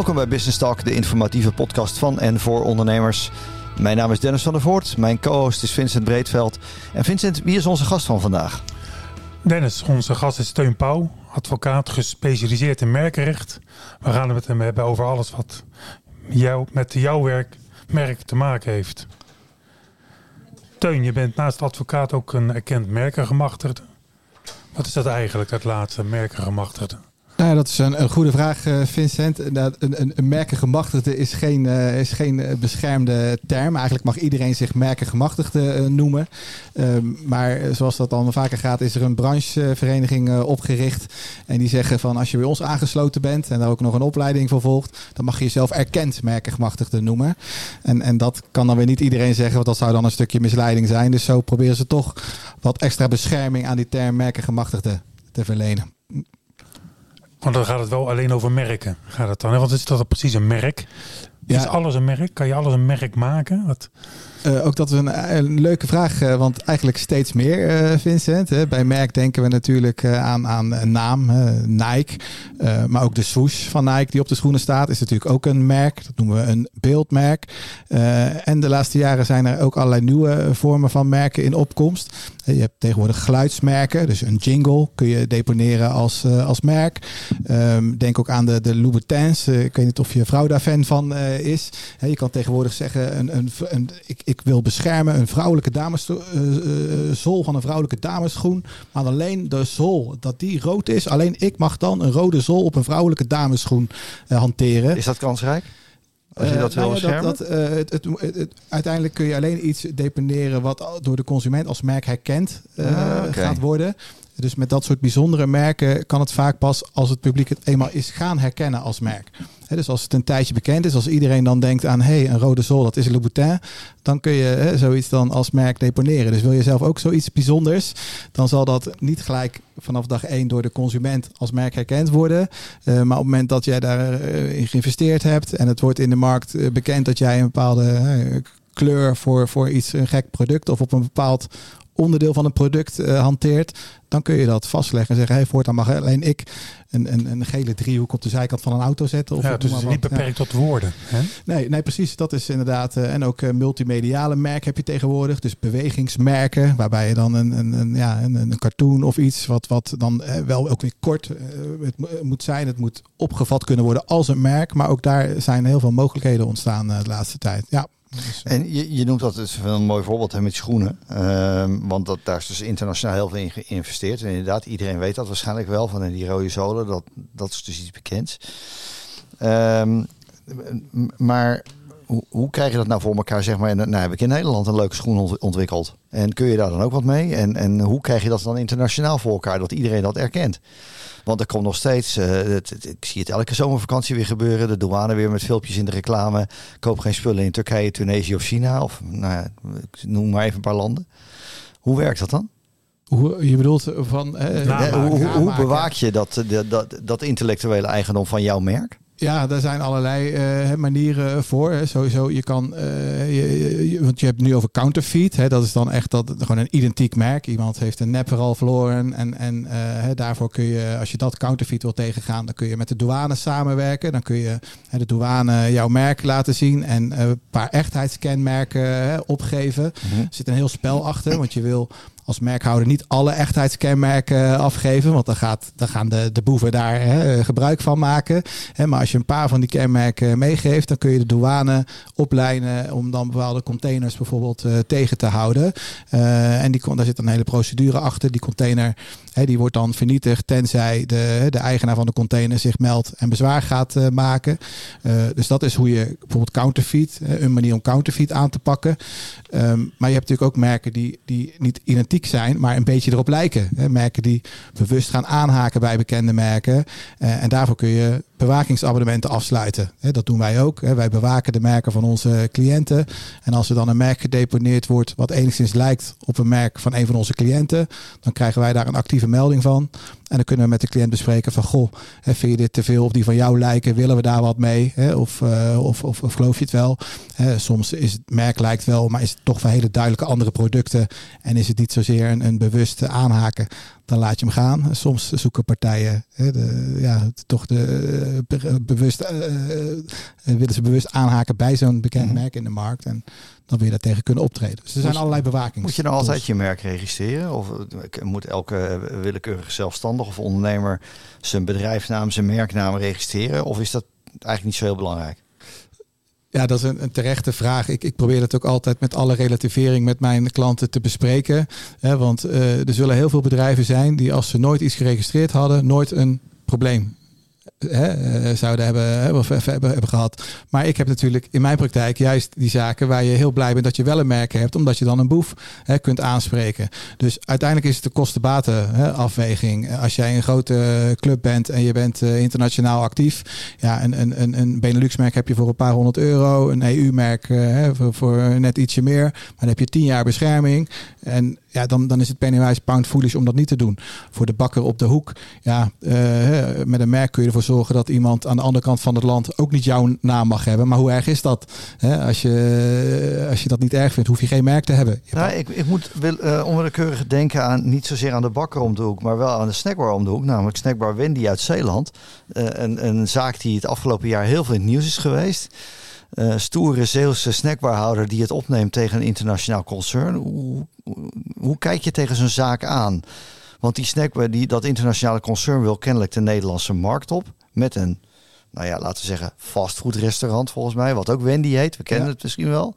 Welkom bij Business Talk, de informatieve podcast van en voor ondernemers. Mijn naam is Dennis van der Voort, mijn co-host is Vincent Breedveld. En Vincent, wie is onze gast van vandaag? Dennis, onze gast is Steun Pauw, advocaat gespecialiseerd in merkenrecht. We gaan het hem hebben over alles wat jou, met jouw werk, merk te maken heeft. Teun, je bent naast advocaat ook een erkend merkengemachtigde. Wat is dat eigenlijk, dat laatste merkengemachtigde? Nou, dat is een, goede vraag, eh, Vincent. Een, een, merkengemachtigde is geen, uh, is geen eh, beschermde term. Eigenlijk mag iedereen zich merkengemachtigde noemen. Ehm, maar zoals dat dan vaker gaat, is er een branchevereniging opgericht. En die zeggen van als je bij ons aangesloten bent en daar ook nog een opleiding voor volgt, dan mag je jezelf erkend merkengemachtigde noemen. En, en dat kan dan weer niet iedereen zeggen, want dat zou dan een stukje misleiding zijn. Dus zo proberen ze toch wat extra bescherming aan die term merkengemachtigde te verlenen. Want dan gaat het wel alleen over merken. Gaat het dan? Want is dat precies een merk? Is alles een merk? Kan je alles een merk maken? Wat... Uh, ook dat is een, een leuke vraag, uh, want eigenlijk steeds meer, Vincent. Hè. Bij merk denken we natuurlijk aan, aan een naam, Nike. maar ook de swoosh van Nike die op de schoenen staat is natuurlijk ook een merk. Dat noemen we een beeldmerk. en de laatste jaren zijn er ook allerlei nieuwe vormen van merken in opkomst. Je hebt tegenwoordig geluidsmerken, dus een jingle kun je deponeren als, als merk. Um, denk ook aan de, de Louboutins. ik weet niet of je vrouw daar fan van is. je kan tegenwoordig zeggen, een, een, een, ik, ik wil beschermen een vrouwelijke dames, uh, uh, zool van een vrouwelijke damesschoen. Maar alleen de zool, dat die rood is. Alleen ik mag dan een rode zool op een vrouwelijke damesschoen uh, hanteren. Is dat kansrijk? Als je dat wil nou ja, dat, dat, het, het, het, uiteindelijk kun je alleen iets deponeren wat door de consument als merk herkend ah, okay. gaat worden. Dus met dat soort bijzondere merken kan het vaak pas als het publiek het eenmaal is gaan herkennen als merk. dus als het een tijdje bekend is, als iedereen dan denkt aan hey, een rode sol, dat is Louboutin, dan kun je zoiets dan als merk deponeren. Dus wil je zelf ook zoiets bijzonders, dan zal dat niet gelijk vanaf dag één door de consument als merk herkend worden. Uh, maar op het moment dat jij daarin uh, geïnvesteerd hebt en het wordt in de markt uh, bekend dat jij een bepaalde kleur voor, voor iets, een gek product of op een bepaald onderdeel van een product uh, hanteert, dan kun je dat vastleggen en zeggen, hey, voortaan mag alleen ik een, een, een gele driehoek op de zijkant van een auto zetten. Of ja, dus het is niet beperkt ja. tot woorden. Hè? Nee, nee, precies. Dat is inderdaad. Uh, en ook uh, multimediale merken heb je tegenwoordig. Dus bewegingsmerken, waarbij je dan een, een, een ja, een, een cartoon of iets, wat, wat dan uh, wel ook weer kort het moet zijn. Het moet opgevat kunnen worden als een merk. Maar ook daar zijn heel veel mogelijkheden ontstaan de laatste tijd. Ja. Dus, en je, je noemt dat het een mooi voorbeeld hè, met schoenen. Uh, want dat, daar is dus internationaal heel veel in geïnvesteerd. En inderdaad, iedereen weet dat waarschijnlijk wel van die rode zolen. Dat, dat is dus iets bekends. Um, maar hoe, hoe, krijg je dat nou voor elkaar? Zeg maar, nou heb ik in Nederland een leuke schoen ontwikkeld. En kun je daar dan ook wat mee? En, en hoe krijg je dat dan internationaal voor elkaar? Dat iedereen dat erkent? Want er komt nog steeds, uh, het, het, ik zie het elke zomervakantie weer gebeuren. De douane weer met filmpjes in de reclame. Koop geen spullen in Turkije, Tunesië of China. Of nou ja, ik noem maar even een paar landen. Hoe werkt dat dan? Hoe, je bedoelt van... Uh, hoe, hoe, bewaak je dat, dat, dat, dat intellectuele eigendom van jouw merk? Ja, daar zijn allerlei uh, manieren voor. Hè. Sowieso, je kan, uh, je, je, want je hebt het nu over counterfeit. Hè. Dat is dan echt dat, gewoon een identiek merk. Iemand heeft een nep al verloren. En, en uh, hè, daarvoor kun je, als je dat counterfeit wil tegengaan, dan kun je met de douane samenwerken. Dan kun je hè, de douane jouw merk laten zien en een paar echtheidskenmerken opgeven. Mhm. Er zit een heel spel achter, want je wil als merkhouder niet alle echtheidskenmerken afgeven. Want dan, gaat, dan gaan de, de boeven daar hè, gebruik van maken. Hè, maar als je een paar van die kenmerken meegeeft, dan kun je de douane oplijnen om dan bepaalde containers bijvoorbeeld uh, tegen te houden. En die, daar zit een hele procedure achter. Die container He, die wordt dan vernietigd tenzij de, de eigenaar van de container zich meldt en bezwaar gaat maken. Dus dat is hoe je bijvoorbeeld counterfeit, een manier om counterfeit aan te pakken. Um, maar je hebt natuurlijk ook merken die, die niet identiek zijn, maar een beetje erop lijken. Merken die bewust gaan aanhaken bij bekende merken. en daarvoor kun je bewakingsabonnementen afsluiten. Dat doen wij ook. Wij bewaken de merken van onze cliënten. En als er dan een merk gedeponeerd wordt wat enigszins lijkt op een merk van een van onze cliënten, dan krijgen wij daar een actieve melding van. En dan kunnen we met de cliënt bespreken van goh, vind je dit te veel of die van jou lijken, willen we daar wat mee? Of, uh, of, of, of, geloof je het wel? Soms is het merk lijkt wel, maar is het toch van hele duidelijke andere producten en is het niet zozeer een, een bewuste aanhaken dan laat je hem gaan. Soms zoeken partijen hè, de, ja, toch de, bewust, willen ze bewust aanhaken bij zo'n bekend mhm. merk in de markt. En dan wil je daar tegen kunnen optreden. Dus er zijn allerlei bewakings. Moet je nou altijd je merk registreren? Of moet elke willekeurige zelfstandig of ondernemer zijn bedrijfsnaam, zijn merknaam registreren? Of is dat eigenlijk niet zo heel belangrijk? Ja, dat is een, een, terechte vraag. Ik, ik probeer dat ook altijd met alle relativering met mijn klanten te bespreken. Hè, want uh, er zullen heel veel bedrijven zijn die als ze nooit iets geregistreerd hadden, nooit een probleem eh, zouden hebben, hebben, hebben gehad. Maar ik heb natuurlijk in mijn praktijk juist die zaken waar je heel blij bent dat je wel een merk hebt, omdat je dan een boef hè, kunt aanspreken. Dus uiteindelijk is het de kosten-baten afweging. Als jij een grote club bent en je bent uh, internationaal actief, ja, een, een, een, Benelux-merk heb je voor een paar honderd euro, een EU-merk uh, voor, voor net ietsje meer, maar dan heb je tien jaar bescherming. En ja, dan, dan is het pennywise pound foolish om dat niet te doen. Voor de bakker op de hoek, ja, met een merk kun je ervoor zorgen dat iemand aan de andere kant van het land ook niet jouw naam mag hebben. Maar hoe erg is dat? als, je, als je dat niet erg vindt, hoef je geen merk te hebben. Ja, ik, ik moet wil, uh, onwillekeurig denken aan niet zozeer aan de bakker om de hoek, maar wel aan de snackbar om de hoek. Namelijk Snackbar Wendy uit Zeeland. Uh, een, een zaak die het afgelopen jaar heel veel in het nieuws is geweest uh, stoere Zeelse snackbarhouder die het opneemt tegen een internationaal concern. Hoe, hoe, kijk je tegen zo'n zaak aan? Want die snackbar, die, dat internationale concern wil kennelijk de Nederlandse markt op. Met een, nou ja, laten we zeggen, fastfoodrestaurant volgens mij. Wat ook Wendy heet. We kennen het misschien wel.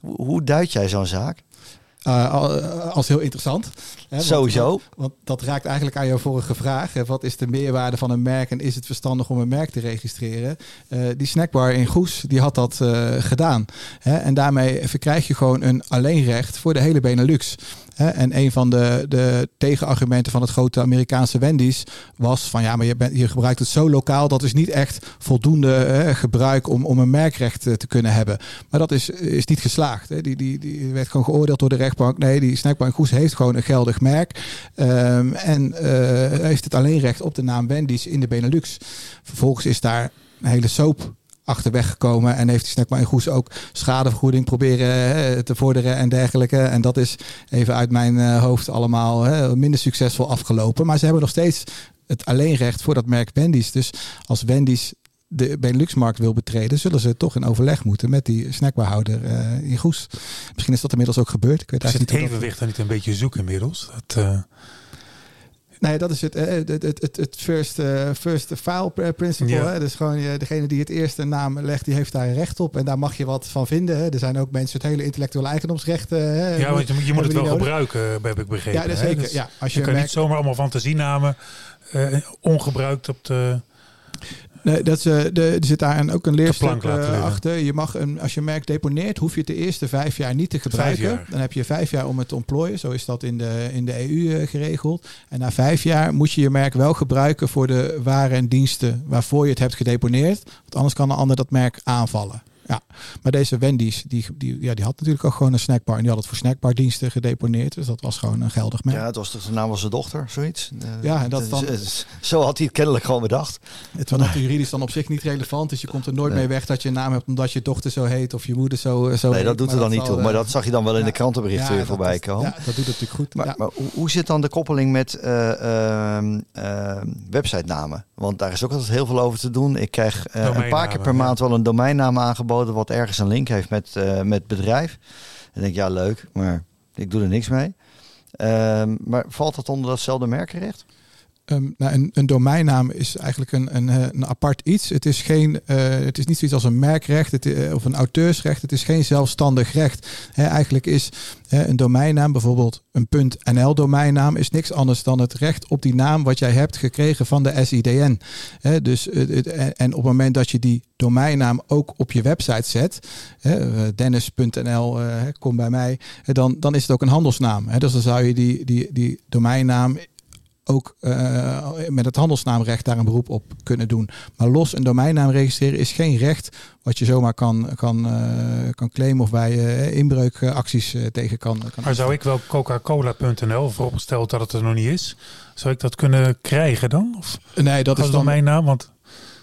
Hoe, hoe duid jij zo'n zaak? Uh, als heel interessant. Hè, Sowieso. Want, want, dat raakt eigenlijk aan jouw vorige vraag. Hè. Wat is de meerwaarde van een merk en is het verstandig om een merk te registreren? Uh, die snackbar in Goes, die had dat uh, gedaan. Hè. En daarmee verkrijg je gewoon een alleenrecht voor de hele Benelux. En een van de, de tegenargumenten van het grote Amerikaanse Wendy's was van ja, maar je, bent, je gebruikt het zo lokaal, dat is niet echt voldoende gebruik om, om een merkrecht te kunnen hebben. Maar dat is, is niet geslaagd. Die, die, die werd gewoon geoordeeld door de rechtbank. Nee, die snackbar Goes heeft gewoon een geldig merk. Um, en uh, heeft het alleen recht op de naam Wendy's in de Benelux. Vervolgens is daar een hele soap achterweg gekomen en heeft die in Goes ook schadevergoeding proberen te vorderen en dergelijke. En dat is even uit mijn eh, hoofd allemaal minder succesvol afgelopen. Maar ze hebben nog steeds het alleenrecht voor dat merk Wendy's. Dus als Wendy's de Benelux-markt wil betreden, zullen ze toch in overleg moeten met die snackbarhouder uh, in Goes. Misschien is dat inmiddels ook gebeurd. Ik weet is het evenwicht dan niet een beetje zoek inmiddels? Dat, uh... Nee, dat is het, het, het, het, het first, uh, first file principle. Ja. Hè? Dus gewoon uh, degene die het eerste naam legt, die heeft daar recht op. En daar mag je wat van vinden. Hè? Er zijn ook mensen met hele intellectuele eigendomsrechten. Hè? Ja, want je, je moet het wel gebruiken, heb ik begrepen. Ja, dat zeker. Dus ja, als je, je kan niet zomaar allemaal fantasienamen uh, ongebruikt op de... Nee, dat ze, de, er zit daar ook een leerstuk uh, achter. Je mag een, als je merk deponeert, hoef je het de eerste vijf jaar niet te gebruiken. Dan heb je vijf jaar om het te ontplooien. Zo is dat in de, in de EU eh, geregeld. En na vijf jaar moet je je merk wel gebruiken voor de waren en diensten waarvoor je het hebt gedeponeerd. Want anders kan een ander dat merk aanvallen. Ja, maar deze Wendy's, die, die, ja, die had natuurlijk ook gewoon een snackbar. En die had het voor snackbardiensten gedeponeerd. Dus dat was gewoon een geldig merk. Ja, het was de naam van zijn dochter, zoiets. Ja, en dat dan... Zo had hij het kennelijk gewoon bedacht. Het was juridisch dan op zich niet relevant. Dus je komt er nooit mee weg dat je een naam hebt omdat je dochter zo heet of je moeder zo, zo Nee, dat doet er dan niet toe. Maar dat zag je dan wel in de krantenberichten weer voorbij komen. Ja, dat doet het natuurlijk goed. Maar, maar hoe, zit dan de koppeling met uh, uh, website namen? Want daar is ook altijd heel veel over te doen. Ik krijg een paar keer per maand wel een domeinnaam aangeboden wat ergens een link heeft met, uh, met bedrijf. En denk ja, leuk, maar ik doe er niks mee. Uh, maar valt dat onder datzelfde merkenrecht? Um, nou, een, een, domeinnaam is eigenlijk een, een, eh, een apart iets. Het is, geen, uh, het is niet zoiets als een merkrecht uh, of een auteursrecht. Het is geen zelfstandig recht. Eigenlijk is een domeinnaam, bijvoorbeeld een .nl domeinnaam, is niks anders dan het recht op die naam wat jij hebt gekregen van de SIDN. Dus, en op het moment dat je die domeinnaam ook op je website zet, dennis.nl, kom bij mij, dan, dan is het ook een handelsnaam. Dus dan zou je die, die, die domeinnaam ook uh, met het handelsnaamrecht daar een beroep op kunnen doen. Maar los een domeinnaam registreren is geen recht wat je zomaar kan, kan, uh, kan claimen of bij uh, inbreukacties tegen kan, kan. Maar zou ik wel Coca-Cola.nl vooropgesteld dat het er nog niet is, zou ik dat kunnen krijgen dan? Of nee, dat is dan domeinnaam? Want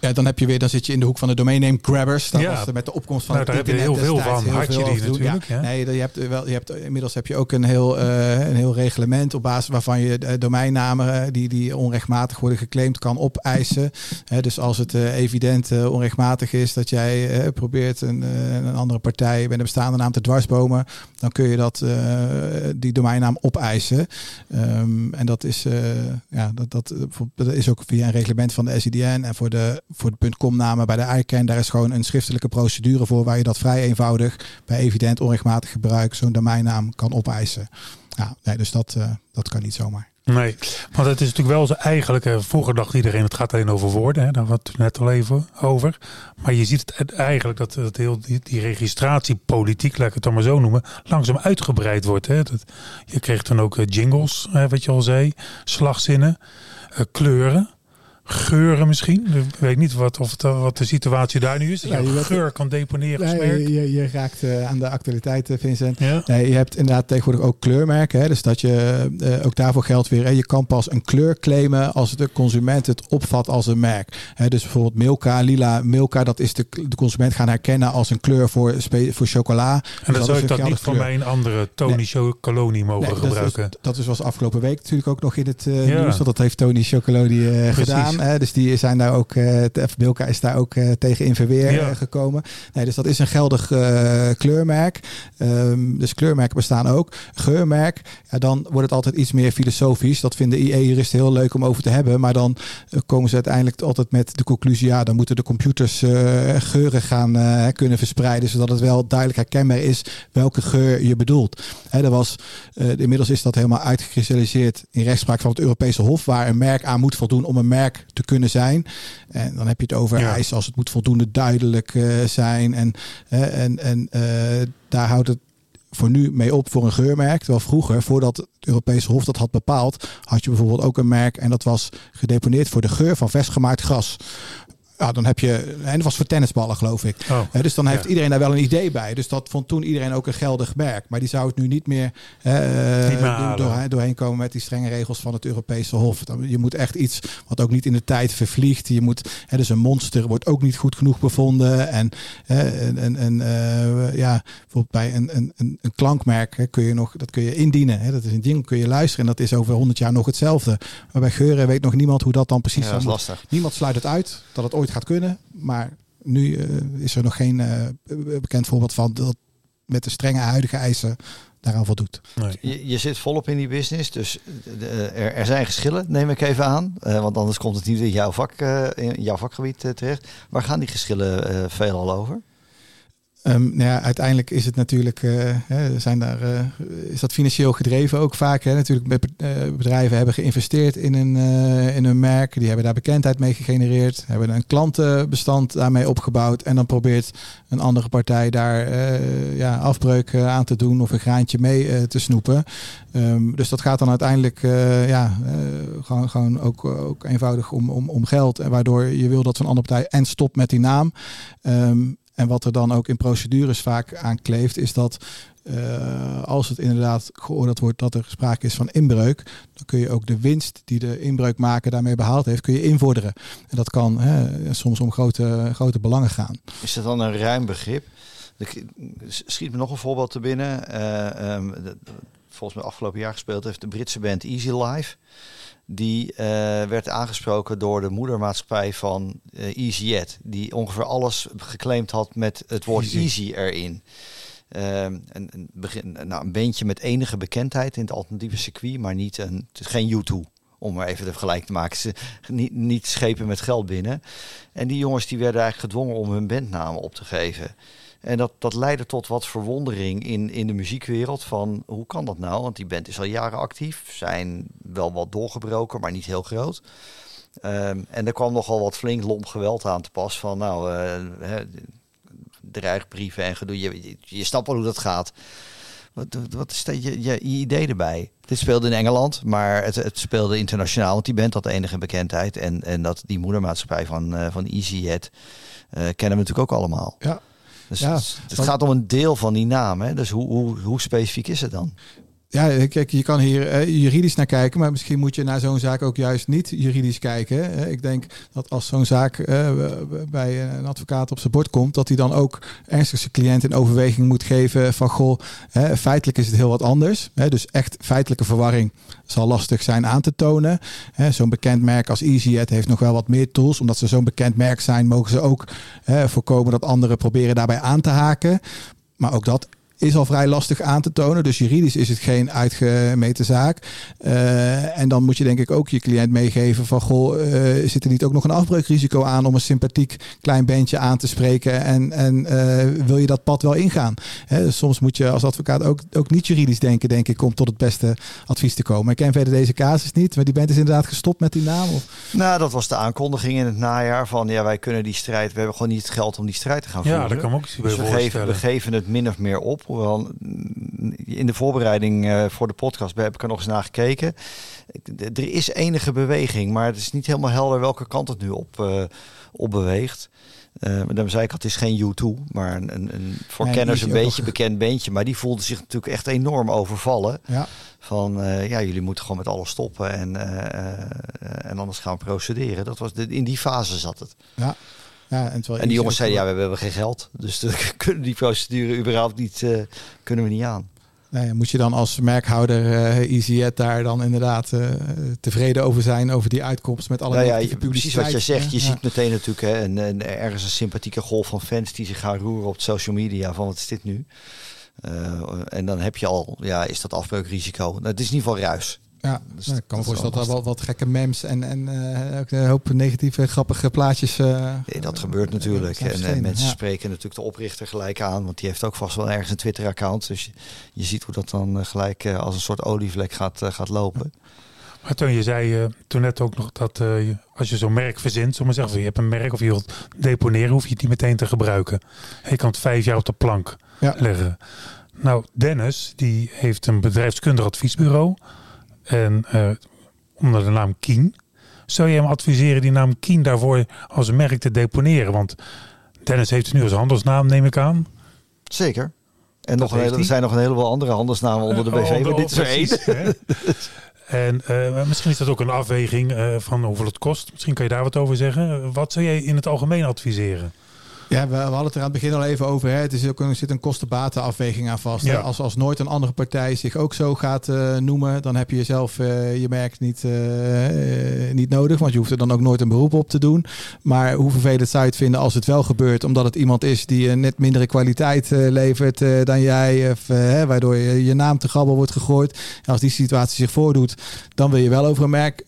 Ja, dan heb je weer, dan zit je in de hoek van de domain name grabbers. Dan Ja. was er met de opkomst van Nou, daar heb je heel veel van. heel Had je die natuurlijk, ja. Nee, je hebt wel, je hebt inmiddels heb je ook een heel, eh, een heel reglement op basis waarvan je eh, domeinnamen eh, die, die onrechtmatig worden geclaimd kan opeisen. Hè, dus als het evident onrechtmatig is dat jij probeert een, een andere partij bij de bestaande naam te dwarsbomen, dan kun je dat, die domeinnaam opeisen. Ehm, en dat is, ja, dat, dat, dat is ook via een reglement van de SIDN. En voor de, voor de .com namen bij de ICANN, daar is gewoon een schriftelijke procedure voor waar je dat vrij eenvoudig bij evident onrechtmatig gebruik zo'n domeinnaam kan opeisen. Ja, nee, dus dat, eh, dat kan niet zomaar. Nee, want het is natuurlijk wel zo eigenlijk, eh, vroeger dacht iedereen het gaat alleen over woorden, hè, daar we het net al even over. Maar je ziet het eigenlijk dat, dat heel die, die registratiepolitiek, laat ik het dan maar zo noemen, langzaam uitgebreid wordt. Hè. Dat, je kreeg dan ook eh, jingles, hè, wat je al zei, slagzinnen, eh, kleuren. Geuren misschien. Ik weet niet wat, of het, wat de situatie daar nu is. Dat Ja, je geur kan deponeren als Nee, merk. je, je, raakt eh, aan de actualiteit, eh, Vincent. Ja. Nee, je hebt inderdaad tegenwoordig ook kleurmerken. Hè? Dus dat je eh, ook daarvoor geldt weer. Hè? Je kan pas een kleur claimen als de consument het opvat als een merk. Hè? Dus bijvoorbeeld Milka, lila Milka, dat is de, de consument gaan herkennen als een kleur voor, voor chocola. En dan zou ik dat niet voor mijn andere Tony Nee. Chocoloni mogen Nee, dat is- gebruiken. Dat, is was afgelopen week natuurlijk ook nog in het eh, Ja. nieuws. Want dat heeft Tony Chocoloni eh, Precies. Gedaan. Hè? Dus die zijn daar ook, F. Milka is daar ook eh, tegen in verweer Ja. eh, gekomen. Nee, dus dat is een geldig kleurmerk. Ehm, dus kleurmerken bestaan ook. Geurmerk, ja, dan wordt het altijd iets meer filosofisch. Dat vinden IE-juristen heel leuk om over te hebben. Maar dan komen ze uiteindelijk altijd met de conclusie... ja, dan moeten de computers geuren gaan kunnen verspreiden... zodat het wel duidelijk herkenbaar is welke geur je bedoelt. Hè, er was, inmiddels is dat helemaal uitgekristalliseerd in rechtspraak van het Europese Hof... waar een merk aan moet voldoen om een merk te kunnen zijn. En dan heb je het over Ja. eisen als het moet voldoende duidelijk eh, zijn. En, en, en eh, daar houdt het voor nu mee op voor een geurmerk. Terwijl vroeger, voordat het Europese Hof dat had bepaald, had je bijvoorbeeld ook een merk en dat was gedeponeerd voor de geur van versgemaakt gras. Ja, dan heb je, en dat was voor tennisballen geloof ik. Oh. Hè, dus dan heeft Ja. iedereen daar wel een idee bij. Dus dat vond toen iedereen ook een geldig merk. Maar die zou het nu niet meer, eh, Niet meer halen. door, doorheen komen met die strenge regels van het Europese Hof. Dan- Je moet echt iets wat ook niet in de tijd vervliegt. Je moet, hè, dus een monster wordt ook niet goed genoeg bevonden. En, hè, en, en, en, eh, ja, bijvoorbeeld bij een, een, een, een klankmerk hè, kun je nog, dat kun je indienen. Hè, dat is een ding, kun je luisteren. En dat is over 100 jaar nog hetzelfde. Maar bij geuren weet nog niemand hoe dat dan precies Ja, dat is lastig. Niemand sluit het uit dat het ooit gaat kunnen. Maar nu eh, is er nog geen eh, bekend voorbeeld van dat met de strenge huidige eisen daaraan voldoet. Nee. Je, je zit volop in die business, dus eh, er, er zijn geschillen, neem ik even aan. Eh, want anders komt het niet in jouw, vak, eh, in jouw vakgebied terecht. Waar gaan die geschillen eh, veelal over? Ehm, nou ja, uiteindelijk is het natuurlijk, eh, hè, zijn daar, eh, is dat financieel gedreven ook vaak. Hè? Natuurlijk, eh, bedrijven hebben geïnvesteerd in een, in een merk. Die hebben daar bekendheid mee gegenereerd. Hebben een klantenbestand daarmee opgebouwd. En dan probeert een andere partij daar ja, afbreuk aan te doen of een graantje mee te snoepen. Ehm, dus dat gaat dan uiteindelijk ja, gewoon, gewoon ook, ook eenvoudig om, om, om geld. Waardoor je wil dat zo'n andere partij en stopt met die naam. Ehm, en wat er dan ook in procedures vaak aan kleeft, is dat eh, als het inderdaad geoordeeld wordt dat er sprake is van inbreuk, dan kun je ook de winst die de inbreukmaker daarmee behaald heeft, kun je invorderen. En dat kan hè, soms om grote, grote belangen gaan. Is dat dan een ruim begrip? Schiet me nog een voorbeeld te binnen. Eh, ehm, volgens mij afgelopen jaar gespeeld heeft de Britse band Easy Life. Die eh, werd aangesproken door de moedermaatschappij van eh EasyJet. Die ongeveer alles geclaimd had met het woord Easy. easy, erin. Ehm, een, een, begin, nou, een beentje met enige bekendheid in het alternatieve circuit, maar niet een, geen U2. Om maar even de vergelijk te maken. Ze, niet, niet schepen met geld binnen. En die jongens die werden eigenlijk gedwongen om hun bandnamen op te geven. En dat, dat leidde tot wat verwondering in, in de muziekwereld. Van hoe kan dat nou? Want die band is al jaren actief. Zijn wel wat doorgebroken, maar niet heel groot. Ehm, en er kwam nogal wat flink lomp geweld aan te pas. Van nou, hè, dreigbrieven en gedoe. Je, je, je snapt wel hoe dat gaat. Wat, wat is dat, je, je, je idee erbij? Dit speelde in Engeland, maar het, het speelde internationaal. Want die band had enige bekendheid. En, en dat die moedermaatschappij van, eh van EasyJet eh, kennen we natuurlijk ook allemaal. Ja. Dus Ja, het, het want- gaat om een deel van die naam. Hè? Dus hoe, hoe, hoe specifiek is het dan? Ja, kijk, je kan hier uh, juridisch naar kijken, maar misschien moet je naar zo'n zaak ook juist niet juridisch kijken. ik denk dat als zo'n zaak uh, bij een advocaat op zijn bord komt, dat hij dan ook ernstig zijn cliënt in overweging moet geven van goh, feitelijk is het heel wat anders. Dus echt feitelijke verwarring zal lastig zijn aan te tonen. Zo'n bekend merk als EasyEd heeft nog wel wat meer tools. Omdat ze zo'n bekend merk zijn, mogen ze ook voorkomen dat anderen proberen daarbij aan te haken. Maar ook dat is al vrij lastig aan te tonen. Dus juridisch is het geen uitgemeten zaak. Uh, en dan moet je denk ik ook je cliënt meegeven van... goh, uh, zit er niet ook nog een afbreukrisico aan... om een sympathiek klein bandje aan te spreken... en, en uh, wil je dat pad wel ingaan? Hè, soms moet je als advocaat ook, ook niet juridisch denken... denk ik, om tot het beste advies te komen. Ik ken verder deze casus niet... maar die band is inderdaad gestopt met die naam? Of? Nou, dat was de aankondiging in het najaar van... ja, wij kunnen die strijd... we hebben gewoon niet het geld om die strijd te gaan voeren. Ja, dat kan ook dus we geven, we geven het min of meer op... Hoewel in de voorbereiding uh, voor de podcast heb ik er nog eens naar gekeken. Er is enige beweging, maar het is niet helemaal helder welke kant het nu op, uh, op beweegt. Uh, dan zei ik, het is geen U2, maar een, een, een voor kenners een beetje bekend beentje. Maar die voelde zich natuurlijk echt enorm overvallen. Ja. Van uh, ja, jullie moeten gewoon met alles stoppen en, uh, en anders gaan procederen. Dat was de, in die fase zat het. Ja. Ja, en, en die jongens zeiden, ja, we hebben geen geld. Dus kunnen die procedure überhaupt niet, uh, kunnen we niet aan. Nee, moet je dan als merkhouder uh, EasyJet daar dan inderdaad uh, tevreden over zijn, over die uitkomst met alle nou ja, je, Precies wat je zegt, je ziet meteen natuurlijk hè, een, een, ergens een sympathieke golf van fans die zich gaan roeren op social media van wat is dit nu? Uh, en dan heb je al, ja, is dat afbreukrisico? Nou, het is in ieder geval ruis. Ja, dus ik kan me voorstellen dat er wel wat gekke memes en, en uh, ook een hoop negatieve, grappige plaatjes. Uh, nee, dat gebeurt natuurlijk. En, en, mensen spreken natuurlijk de oprichter gelijk aan, want die heeft ook vast wel ergens een Twitter-account. Dus je, je, ziet hoe dat dan gelijk als een soort olievlek gaat, gaat lopen. Maar toen je zei toen net ook nog dat als je zo'n merk verzint, zomaar zeggen, je hebt een merk of je wilt deponeren, hoef je het niet meteen te gebruiken. Je kan het vijf jaar op de plank leggen. Nou, Dennis, die heeft een bedrijfskundig adviesbureau. En uh, onder de naam Kien. Zou je hem adviseren die naam Kien daarvoor als merk te deponeren? Want Dennis heeft het nu als handelsnaam, neem ik aan. Zeker. En nog een hele, er zijn nog een heleboel andere handelsnamen onder de BV, uh, dit is er één. En uh, misschien is dat ook een afweging uh, van hoeveel het kost. Misschien kan je daar wat over zeggen. Wat zou jij in het algemeen adviseren? Ja, we, hadden het er aan het begin al even over. Hè. Het is ook, er zit een kostenbatenafweging aan vast. Als, als nooit een andere partij zich ook zo gaat uh, noemen, dan heb je jezelf uh, je merk niet, uh, niet nodig. Want je hoeft er dan ook nooit een beroep op te doen. Maar hoe vervelend zou je het vinden als het wel gebeurt, omdat het iemand is die net mindere kwaliteit levert dan jij, of, waardoor je, je naam te grabbel wordt gegooid. En als die situatie zich voordoet, dan wil je wel over een merk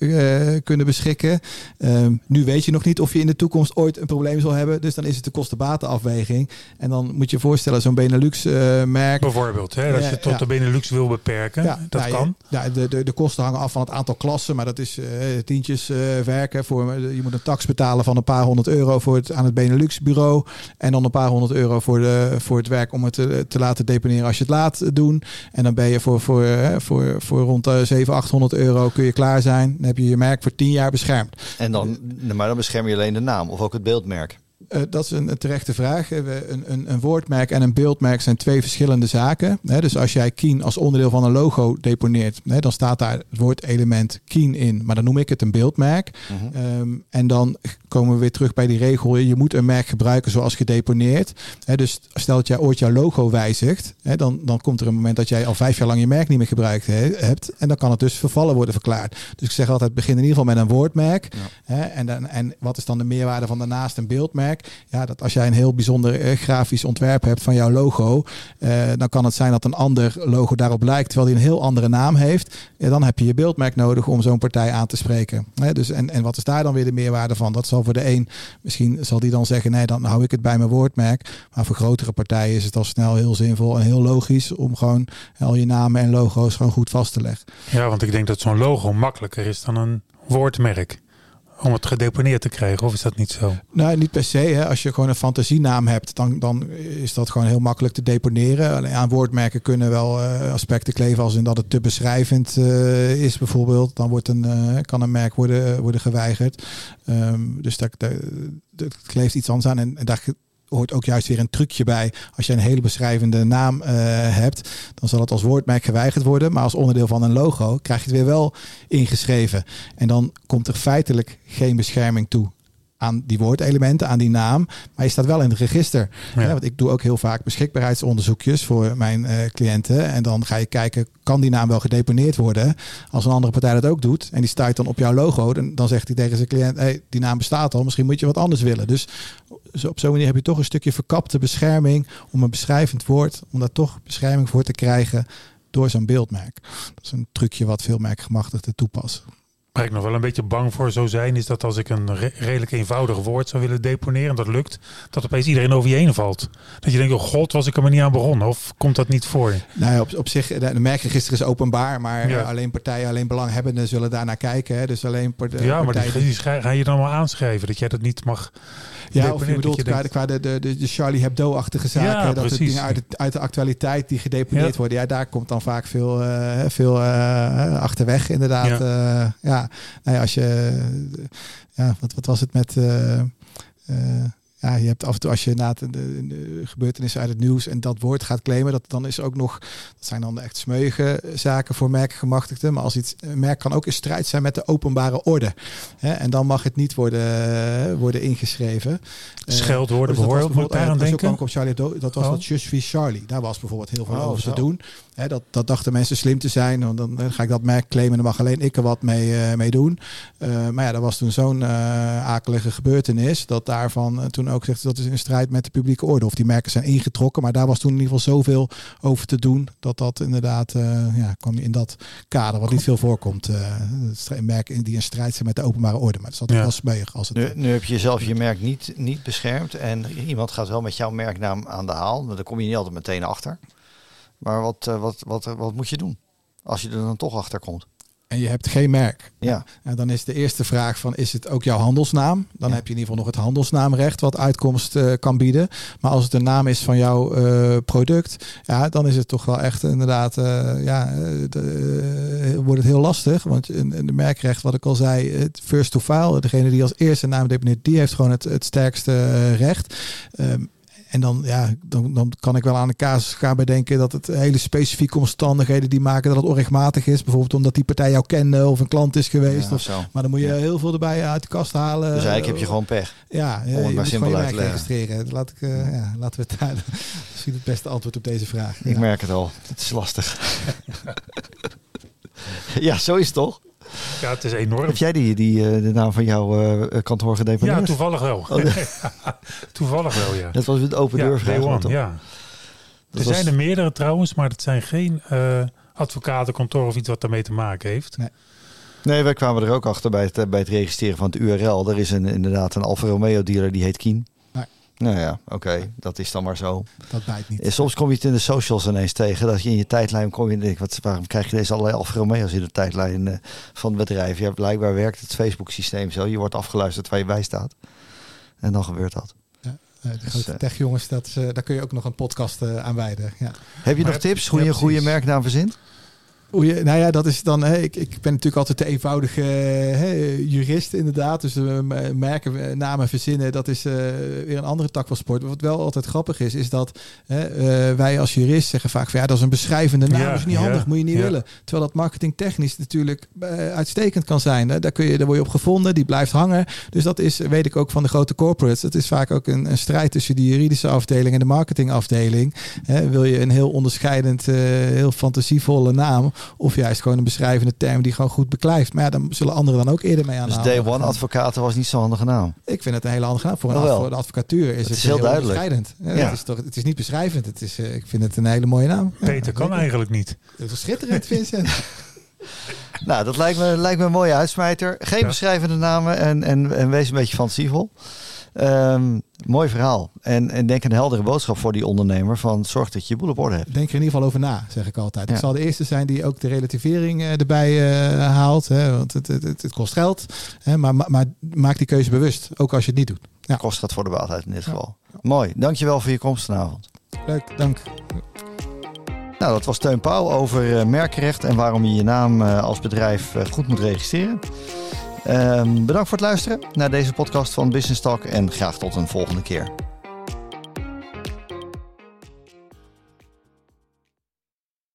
kunnen beschikken. Ehm, nu weet je nog niet of je in de toekomst ooit een probleem zal hebben. Dus dan is het de kosten kosten-batenafweging. En dan moet je voorstellen, zo'n Benelux-merk. Bijvoorbeeld, hè, als je tot de Benelux wil beperken, ja, dat nou, kan. Ja, de, de, de kosten hangen af van het aantal klassen, maar dat is uh, tientjes uh, werken. Voor, je moet een tax betalen van een paar honderd euro voor het, aan het Benelux-bureau. En dan een paar honderd euro voor, de, voor het werk om het te, te laten deponeren als je het laat doen. En dan ben je voor, voor, uh, voor, voor rond de 700, 800 euro kun je klaar zijn. Dan heb je je merk voor 10 jaar beschermd. En dan, maar dan bescherm je alleen de naam of ook het beeldmerk? Uh, dat is een, een, terechte vraag. Een, een, een, woordmerk en een beeldmerk zijn twee verschillende zaken. dus als jij Keen als onderdeel van een logo deponeert, dan staat daar het woordelement Keen in. Maar dan noem ik het een beeldmerk. Mhm. Ehm, en dan komen we weer terug bij die regel. Je moet een merk gebruiken zoals gedeponeerd. dus stel dat jij ooit jouw logo wijzigt, dan, dan komt er een moment dat jij al vijf jaar lang je merk niet meer gebruikt hebt. En dan kan het dus vervallen worden verklaard. Dus ik zeg altijd, begin in ieder geval met een woordmerk. en, dan, en wat is dan de meerwaarde van daarnaast een beeldmerk? Ja, dat als jij een heel bijzonder eh, grafisch ontwerp hebt van jouw logo, eh, dan kan het zijn dat een ander logo daarop lijkt, terwijl die een heel andere naam heeft. Ja, dan heb je je beeldmerk nodig om zo'n partij aan te spreken. dus, en, en wat is daar dan weer de meerwaarde van? Dat zal voor de een, misschien zal die dan zeggen, nee, dan hou ik het bij mijn woordmerk. Maar voor grotere partijen is het al snel heel zinvol en heel logisch om gewoon al je namen en logo's gewoon goed vast te leggen. Ja, want ik denk dat zo'n logo makkelijker is dan een woordmerk om het gedeponeerd te krijgen, of is dat niet zo? Nou, niet per se. Hè. Als je gewoon een fantasienaam hebt, dan, dan is dat gewoon heel makkelijk te deponeren. Alleen aan woordmerken kunnen wel uh, aspecten kleven als in dat het te beschrijvend uh, is bijvoorbeeld. Dan wordt een, uh, kan een merk worden, worden geweigerd. Um, dus dat, dat, dat kleeft iets anders aan. En, en daar hoort ook juist weer een trucje bij. Als je een hele beschrijvende naam uh, hebt, dan zal het als woordmerk geweigerd worden. Maar als onderdeel van een logo krijg je het weer wel ingeschreven. En dan komt er feitelijk geen bescherming toe aan die woordelementen, aan die naam. Maar je staat wel in het register. Ja. want ik doe ook heel vaak beschikbaarheidsonderzoekjes voor mijn uh, cliënten. En dan ga je kijken, kan die naam wel gedeponeerd worden? Als een andere partij dat ook doet en die staat dan op jouw logo, dan, dan zegt hij tegen zijn cliënt, hey, die naam bestaat al, misschien moet je wat anders willen. Dus op zo'n manier heb je toch een stukje verkapte bescherming om een beschrijvend woord, om daar toch bescherming voor te krijgen door zo'n beeldmerk. Dat is een trucje wat veel merkgemachtigden toepassen. Waar ik nog wel een beetje bang voor zou zijn, is dat als ik een redelijk eenvoudig woord zou willen deponeren, dat lukt, dat opeens iedereen over je heen valt. Dat je denkt, oh god, was ik er maar niet aan begonnen? Of komt dat niet voor? Nou ja, op, op zich, de merkregister is openbaar, maar alleen partijen, alleen belanghebbenden zullen daarnaar kijken. Hè? Dus alleen partijen... Ja, maar die, die ga je dan wel aanschrijven, dat jij dat niet mag ja, of je bedoelt qua, de, qua de, de, de, Charlie Hebdo-achtige zaken. dat het dingen uit de, uit de actualiteit die gedeponeerd worden. Ja, daar komt dan vaak veel, uh, veel uh, achterweg inderdaad. Ja. Uh, ja. Nou ja, als je... ja, wat, wat was het met ja, je hebt af en toe als je na de, de, gebeurtenissen uit het nieuws en dat woord gaat claimen, dat dan is ook nog, dat zijn dan echt smeuïge zaken voor merkgemachtigden. Maar als iets, een merk kan ook in strijd zijn met de openbare orde. Hè, en dan mag het niet worden, worden ingeschreven. Scheldwoorden uh, dus bijvoorbeeld, moet aan denken? Op Charlie, dat was oh. dat Just Charlie. Daar was bijvoorbeeld heel veel oh, over te doen. Hè, dat, dat dachten mensen slim te zijn. Want dan, ga ik dat merk claimen en dan mag alleen ik er wat mee, uh, mee doen. Uh, maar ja, dat was toen zo'n akelige gebeurtenis dat daarvan toen ook zegt dat is in strijd met de publieke orde. Of die merken zijn ingetrokken. Maar daar was toen in ieder geval zoveel over te doen. Dat dat inderdaad uh, ja, kwam in dat kader. Wat niet veel voorkomt. Uh, merken die in strijd zijn met de openbare orde. Maar dat zat ja. wel smeuig. Als het, nu, nu heb je zelf je merk niet, niet beschermd. En iemand gaat wel met jouw merknaam aan de haal. Daar kom je niet altijd meteen achter. Maar wat, uh, wat, wat, wat moet je doen? Als je er dan toch achter komt en je hebt geen merk. Ja. En dan is de eerste vraag van, is het ook jouw handelsnaam? Dan heb je in ieder geval nog het handelsnaamrecht wat uitkomst uh, kan bieden. Maar als het de naam is van jouw uh, product, ja, dan is het toch wel echt inderdaad, uh, ja, wordt het heel lastig. Want in, in de merkrecht, wat ik al zei, het first to file, degene die als eerste naam deponeert, die heeft gewoon het, het sterkste recht. Um, en dan, ja, dan, dan kan ik wel aan de casus gaan bedenken dat het hele specifieke omstandigheden die maken dat het onrechtmatig is. Bijvoorbeeld omdat die partij jou kende of een klant is geweest. of, maar dan moet je heel veel erbij uit de kast halen. Dus eigenlijk heb je gewoon pech. Ja, om het maar simpel uit te registreren. Laat ik, uh, ja, laten we het daar misschien het beste antwoord op deze vraag. Ik merk het al. Het is lastig. ja, zo is het toch? Ja, het is enorm. Heb jij die, die, eh, de naam van jouw uh, kantoor gedeponeerd? Ja, toevallig wel. Oh, toevallig wel, ja. Dat was met open deur vraag. Ja. er zijn er meerdere trouwens, maar het zijn geen uh, advocatenkantoor of iets wat daarmee te maken heeft. Nee. Nee, wij kwamen er ook achter bij het, bij het registreren van het URL. Er is een, inderdaad een Alfa Romeo dealer die heet Kien. Nou ja, oké, dat is dan maar zo. Dat bijt niet. Soms kom je het in de socials ineens tegen. Dat je in je tijdlijn kom je en denk, wat, waarom krijg je deze allerlei Alfa Romeo's in de tijdlijn uh, van het bedrijf? Ja, blijkbaar werkt het Facebook systeem zo. Je wordt afgeluisterd waar je bij staat. En dan gebeurt dat. Ja, de dus, grote uh, techjongens, dat, daar kun je ook nog een podcast aan wijden. Ja. Heb je nog tips hoe je een goede merknaam verzint? Hoe je, nou ja, dat is dan. Hè, ik, ik ben natuurlijk altijd de eenvoudige hè, jurist, inderdaad. Dus uh, merken, eh, namen verzinnen, dat is uh, weer een andere tak van sport. Wat wel altijd grappig is, is dat hè, uh, wij als jurist zeggen vaak van ja, dat is een beschrijvende naam, ja, is niet handig, moet je niet willen. Terwijl dat marketingtechnisch natuurlijk uitstekend kan zijn. Hè. Daar, kun je, daar word je op gevonden, die blijft hangen. Dus dat is, weet ik ook van de grote corporates. Het is vaak ook een, een, strijd tussen de juridische afdeling en de marketingafdeling. Hè. Wil je een heel onderscheidend, heel fantasievolle naam? Of juist gewoon een beschrijvende term die gewoon goed beklijft. Maar ja, dan zullen anderen dan ook eerder mee aan Dus day one advocaten was niet zo'n handige naam? Ik vind het een hele handige naam. Voor, een, voor de advocatuur is het, is heel, duidelijk. Ja, Het, is toch, het is niet beschrijvend. Het is, uh, ik vind het een hele mooie naam. Peter kan eigenlijk niet. Dat is schitterend, Vincent. nou, dat lijkt me, lijkt me een mooie uitsmijter. Geen beschrijvende namen en, en, en wees een beetje fantasievol. Um, mooi verhaal. En, en denk een heldere boodschap voor die ondernemer van zorg dat je je boel op orde hebt. Denk er in ieder geval over na, zeg ik altijd. Ik zal de eerste zijn die ook de relativering uh, erbij uh, haalt. Hè, want het, het, het, kost geld. Hè, maar, maar, maak die keuze bewust, ook als je het niet doet. Ja. Kost gaat voor de waarheid in dit geval. Mooi, dankjewel voor je komst vanavond. Leuk, dank. Nou, dat was Teun Pauw over uh, merkrecht en waarom je je naam als bedrijf goed moet registreren. Um, bedankt voor het luisteren naar deze podcast van Business Talk en graag tot een volgende keer.